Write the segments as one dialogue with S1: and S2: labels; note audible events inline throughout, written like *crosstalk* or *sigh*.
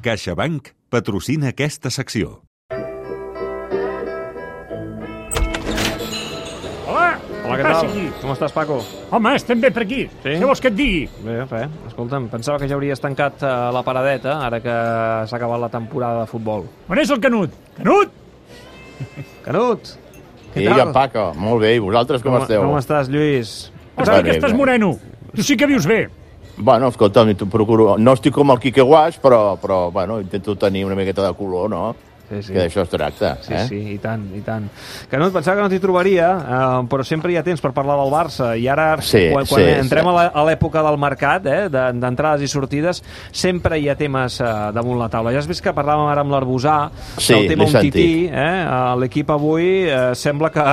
S1: CaixaBank patrocina aquesta secció.
S2: Hola,
S3: Hola, què tal?
S2: aquí?
S3: Com estàs, Paco?
S2: Home, estem bé per aquí.
S3: Sí?
S2: Què vols que et digui?
S3: Bé, res. Escolta'm, pensava que ja hauries tancat eh, la paradeta ara que s'ha acabat la temporada de futbol.
S2: On és el Canut? Canut?
S3: Canut! Què tal?
S4: Paco, molt bé, i vosaltres com, esteu?
S3: Com estàs, Lluís?
S2: Ostres,
S4: bé,
S2: que estàs moreno. Tu sí que vius bé.
S4: Bueno, escolta'm, tu procuro... No estic com el Quique Guaix, però, però bueno, intento tenir una miqueta de color, no?
S3: Sí, sí.
S4: Que d'això es tracta,
S3: Sí,
S4: eh?
S3: sí, i tant, i tant. Canut, pensava que no t'hi trobaria, eh, però sempre hi ha temps per parlar del Barça, i ara,
S4: Sí,
S3: quan, quan
S4: sí,
S3: entrem
S4: sí.
S3: a l'època del mercat, eh, de- d'entrades i sortides, sempre hi ha temes eh, damunt la taula. Ja has vist que parlàvem ara amb l'Arbusà
S4: Sí,
S3: del tema
S4: sentit.
S3: eh? Eh, l'equip avui eh, sembla que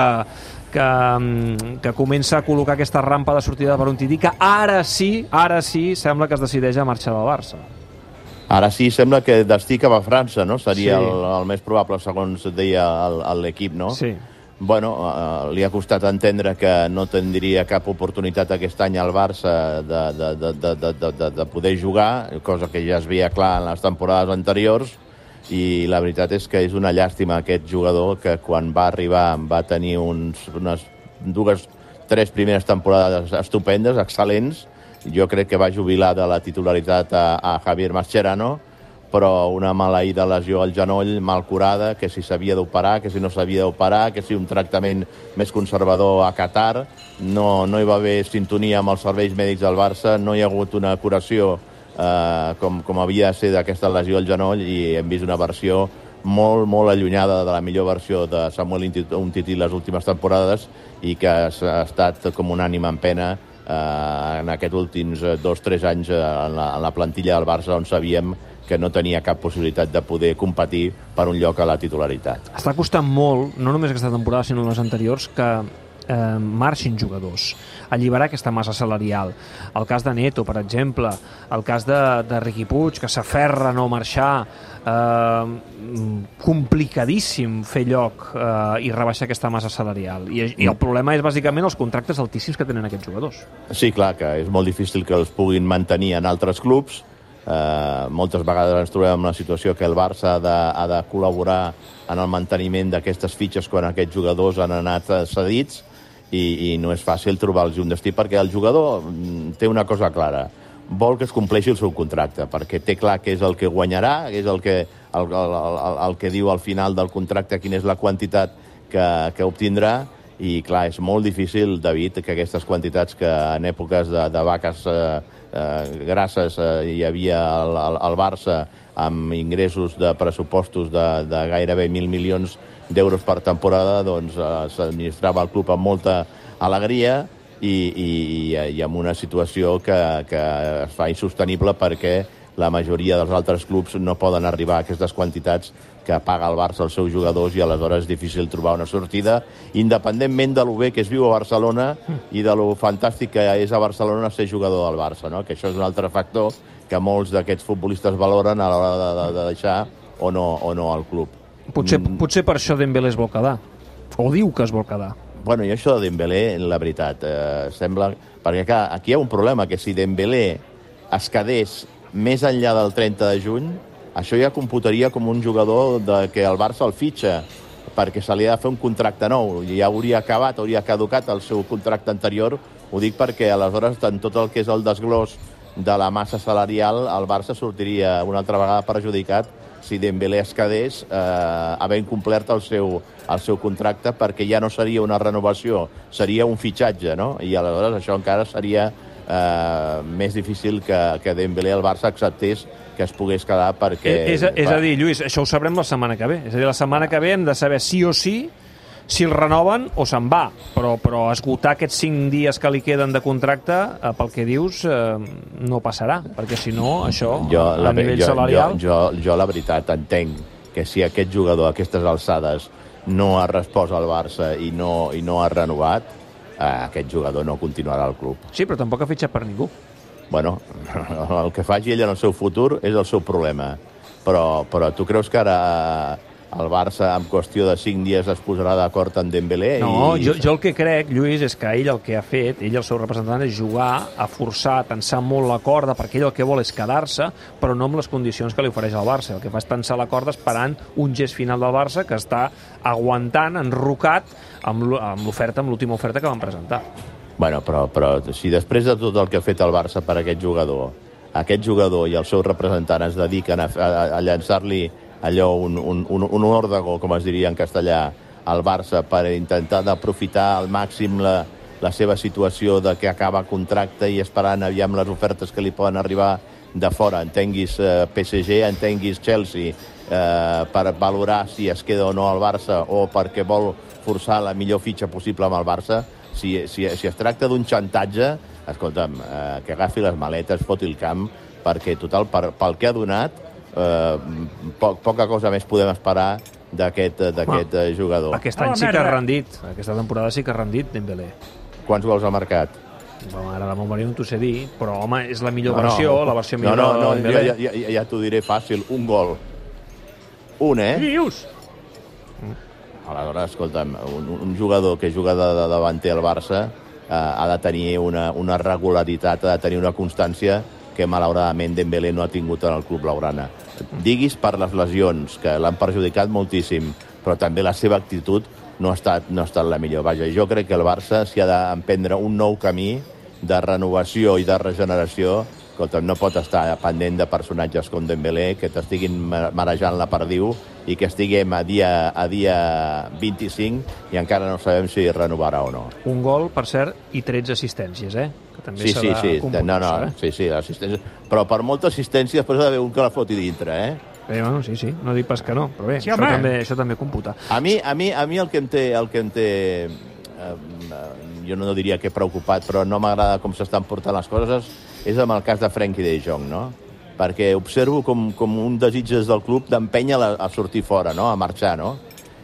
S3: que, mm, que comença a col·locar aquesta rampa de sortida per un tití que ara sí, ara sí, sembla que es decideix a marxar del Barça.
S4: Ara sí, sembla que destí cap a França, no? Seria
S3: Sí.
S4: el, el més probable, segons deia l'equip, no?
S3: Sí.
S4: Bueno, eh, li ha costat entendre que no tindria cap oportunitat aquest any al Barça de, de, de, de, de, de, de, de poder jugar, cosa que ja es veia clar en les temporades anteriors, i la veritat és que és una llàstima aquest jugador que quan va arribar va tenir uns, unes dues, tres primeres temporades estupendes, excel·lents. Jo crec que va jubilar de la titularitat a, a Javier Mascherano, però una maleïda lesió al genoll mal curada, que si s'havia d'operar, que si no s'havia d'operar, que si un tractament més conservador a Qatar, no, no hi va haver sintonia amb els serveis mèdics del Barça, no hi ha hagut una curació eh, com, com havia de ser d'aquesta lesió al genoll i hem vist una versió molt, molt allunyada de la millor versió de Samuel Umtiti les últimes temporades i que ha estat com un ànima en pena eh, en aquests últims eh, dos o tres anys eh, en, la, en la plantilla del Barça on sabíem que no tenia cap possibilitat de poder competir per un lloc a la titularitat.
S3: Està costant molt, no només aquesta temporada, sinó les anteriors, que eh, marxin jugadors, alliberar aquesta massa salarial. El cas de Neto, per exemple, el cas de, de Riqui Puig, que s'aferra a no marxar, eh, complicadíssim fer lloc eh, i rebaixar aquesta massa salarial. I, I el problema és bàsicament els contractes altíssims que tenen aquests jugadors.
S4: Sí, clar, que és molt difícil que els puguin mantenir en altres clubs. Eh, moltes vegades ens trobem en la situació que el Barça ha de, ha de col·laborar en el manteniment d'aquestes fitxes quan aquests jugadors han anat cedits i, i no és fàcil trobar-los un destí perquè el jugador mm, té una cosa clara. Vol que es compleixi el seu contracte perquè té clar que és el que guanyarà que és el que, el, el, el, el que diu al final del contracte quina és la quantitat que, que obtindrà i clar, és molt difícil, David, que aquestes quantitats que en èpoques de, de vaques eh, eh, grasses eh, hi havia al, al, al Barça amb ingressos de pressupostos de, de gairebé mil milions d'euros per temporada, doncs eh, s'administrava el club amb molta alegria i, i, i amb una situació que, que es fa insostenible perquè la majoria dels altres clubs no poden arribar a aquestes quantitats que paga el Barça als seus jugadors i aleshores és difícil trobar una sortida, independentment de lo bé que es viu a Barcelona i de lo fantàstic que és a Barcelona ser jugador del Barça, no? que això és un altre factor que molts d'aquests futbolistes valoren a l'hora de, de, de deixar o no, o no al club.
S3: Potser, mm. potser per això Dembélé es vol quedar. O diu que es vol quedar.
S4: Bueno, i això de Dembélé, la veritat, eh, sembla... Perquè, clar, aquí hi ha un problema, que si Dembélé es quedés més enllà del 30 de juny, això ja computaria com un jugador de que el Barça el fitxa perquè se li ha de fer un contracte nou i ja hauria acabat, hauria caducat el seu contracte anterior. Ho dic perquè aleshores en tot el que és el desglòs de la massa salarial el Barça sortiria una altra vegada perjudicat si Dembélé es quedés eh, havent complert el seu, el seu contracte perquè ja no seria una renovació, seria un fitxatge, no? I aleshores això encara seria eh, més difícil que, que Dembélé al Barça acceptés que es pogués quedar perquè...
S3: Eh, és, és a dir, Lluís, això ho sabrem la setmana que ve. És a dir, la setmana que ve hem de saber sí o sí si el renoven o se'n va, però, però esgotar aquests 5 dies que li queden de contracte, eh, pel que dius, eh, no passarà, perquè si no, això,
S4: jo,
S3: a nivell
S4: jo,
S3: salarial...
S4: Jo, jo, jo, la veritat, entenc que si aquest jugador a aquestes alçades no ha respost al Barça i no, i no ha renovat, aquest jugador no continuarà al club.
S3: Sí, però tampoc ha fitxat per ningú.
S4: Bueno, *laughs* el que faci ell en el seu futur és el seu problema. Però, però tu creus que ara el Barça en qüestió de 5 dies es posarà d'acord amb Dembélé.
S3: No,
S4: i...
S3: jo, jo el que crec, Lluís, és que ell el que ha fet, ell el seu representant, és jugar a forçar, a tensar molt la corda, perquè ell el que vol és quedar-se, però no amb les condicions que li ofereix el Barça. El que fa és tensar la corda esperant un gest final del Barça que està aguantant, enrocat, amb l'o- amb l'oferta, amb l'última oferta que van presentar.
S4: Bueno, però, però si després de tot el que ha fet el Barça per aquest jugador, aquest jugador i el seu representant es dediquen a, a, a llançar-li allò, un, un, un, un òrdego, com es diria en castellà, al Barça per intentar d'aprofitar al màxim la, la seva situació de que acaba contracte i esperant aviam les ofertes que li poden arribar de fora, entenguis eh, PSG, entenguis Chelsea, eh, per valorar si es queda o no al Barça o perquè vol forçar la millor fitxa possible amb el Barça, si, si, si es tracta d'un xantatge, escolta'm, eh, que agafi les maletes, foti el camp, perquè, total, per, pel que ha donat, eh, po, poca cosa més podem esperar d'aquest d'aquest eh, jugador.
S3: Aquest
S2: Oh,
S3: any sí que ha rendit, aquesta temporada sí que ha rendit Dembélé.
S4: Quants gols ha marcat?
S3: Bueno, ara la memòria no t'ho sé dir, però home, és la millor versió, la versió
S4: no,
S3: millor
S4: no, no,
S3: de
S4: jo,
S3: Dembélé.
S4: ja, ja, ja t'ho diré fàcil, un gol. Un, eh?
S2: dius?
S4: Aleshores, escolta'm, un, un jugador que juga de, de davanter al Barça eh, ha de tenir una, una regularitat, ha de tenir una constància que malauradament Dembélé no ha tingut en el club blaugrana. Diguis per les lesions, que l'han perjudicat moltíssim, però també la seva actitud no ha estat, no ha estat la millor. Vaja, jo crec que el Barça s'hi ha d'emprendre un nou camí de renovació i de regeneració Escolta'm, no pot estar pendent de personatges com Dembélé que t'estiguin ma- marejant la perdiu i que estiguem a dia, a dia 25 i encara no sabem si renovarà o no.
S3: Un gol, per cert, i 13 assistències, eh? Que també
S4: Sí,
S3: s'ha
S4: sí, sí, no, no,
S3: eh?
S4: sí, sí, l'assistència. Però per molta assistència després ha d'haver un que la foti dintre, eh?
S3: Bé, bueno, sí, sí, no dic pas que no, però bé,
S2: Sí,
S3: això,
S2: home.
S3: també, això també computa.
S4: A mi, a mi, a mi el que em té, el que em té eh, eh, jo no diria que preocupat, però no m'agrada com s'estan portant les coses, és amb el cas de Frenkie de Jong, no? Perquè observo com, com un desig des del club d'empènyer a, a sortir fora, no? A marxar, no?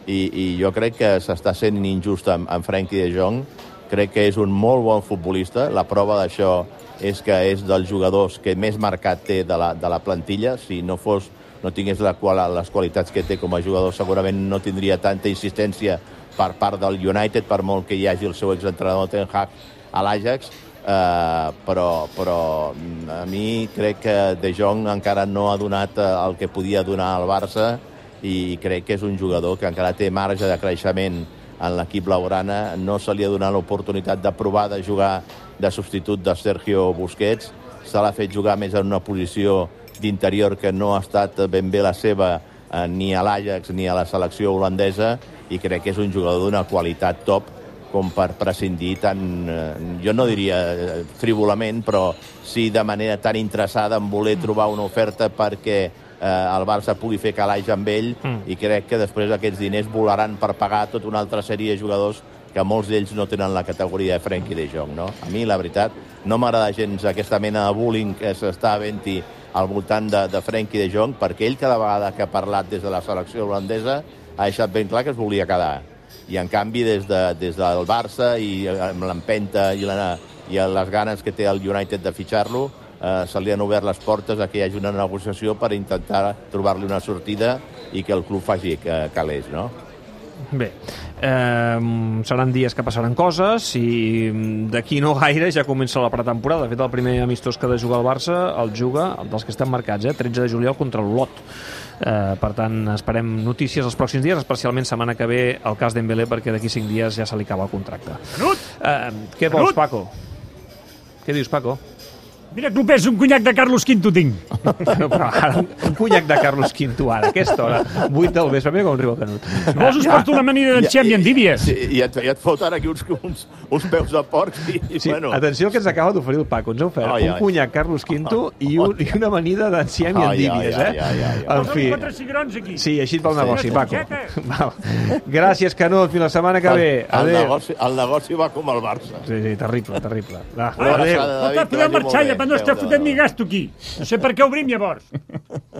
S4: I, i jo crec que s'està sent injust amb, amb Frenkie de Jong. Crec que és un molt bon futbolista. La prova d'això és que és dels jugadors que més marcat té de la, de la plantilla. Si no fos no tingués la, qual, les qualitats que té com a jugador, segurament no tindria tanta insistència per part del United, per molt que hi hagi el seu exentrenador Ten Hag a l'Ajax, eh, però, però mm, a mi crec que De Jong encara no ha donat eh, el que podia donar al Barça i crec que és un jugador que encara té marge de creixement en l'equip blaugrana. No se li ha donat l'oportunitat de provar de jugar de substitut de Sergio Busquets. Se l'ha fet jugar més en una posició d'interior que no ha estat ben bé la seva eh, ni a l'Ajax ni a la selecció holandesa i crec que és un jugador d'una qualitat top com per prescindir tan, eh, jo no diria eh, frívolament, però sí de manera tan interessada en voler trobar una oferta perquè eh, el Barça pugui fer calaix amb ell mm. i crec que després aquests diners volaran per pagar tota una altra sèrie de jugadors que molts d'ells no tenen la categoria de Frenkie de Jong, no? A mi, la veritat, no m'agrada gens aquesta mena de bullying que s'està havent-hi al voltant de, de Frenkie de Jong, perquè ell cada vegada que ha parlat des de la selecció holandesa ha deixat ben clar que es volia quedar. I, en canvi, des, de, des del Barça i amb l'empenta i, la, i les ganes que té el United de fitxar-lo, eh, se li han obert les portes a que hi hagi una negociació per intentar trobar-li una sortida i que el club faci que calés, no?
S3: Bé, eh, seran dies que passaran coses i d'aquí no gaire ja comença la pretemporada. De fet, el primer amistós que ha de jugar el Barça el juga, el dels que estan marcats, eh, 13 de juliol contra l'Olot. Eh, per tant, esperem notícies els pròxims dies, especialment setmana que ve el cas d'Embelé, perquè d'aquí 5 dies ja se li acaba el contracte.
S2: Canut!
S3: Eh, què vols,
S2: Canut!
S3: Paco? Què dius, Paco?
S2: Mira, Clopés, un conyac de Carlos V tinc.
S3: Però ara, un, conyac de Carlos Quinto ara, a aquesta hora, 8 del vespre, mira com riu el Canut.
S2: Vols us porto una amanida d'enciam i endívies?
S4: Sí, i et, i et foten aquí uns, uns, uns peus de porc i, i
S3: Sí,
S4: bueno...
S3: atenció al que ens acaba d'oferir el Paco. Ens ha ofert
S4: Ai,
S3: un
S4: ai.
S3: conyac Carlos V i, un, i una amanida d'enciam i
S4: Ai,
S3: endívies,
S4: ai,
S3: eh?
S4: ai, ai, ai.
S3: En fi,
S2: quatre cigrons aquí.
S3: sí, així et va el negoci,
S2: Sí,
S3: Paco. *laughs* Val. Gràcies, Canut. Fins la setmana que ve.
S4: el, el,
S3: Adéu.
S4: negoci, el negoci va com el Barça.
S3: Sí, sí, terrible, terrible. Va,
S4: Una
S3: adéu.
S4: molt
S2: marxar, però no
S4: adéu,
S2: fotent ni gasto aquí. No sé per què obrim llavors. *laughs*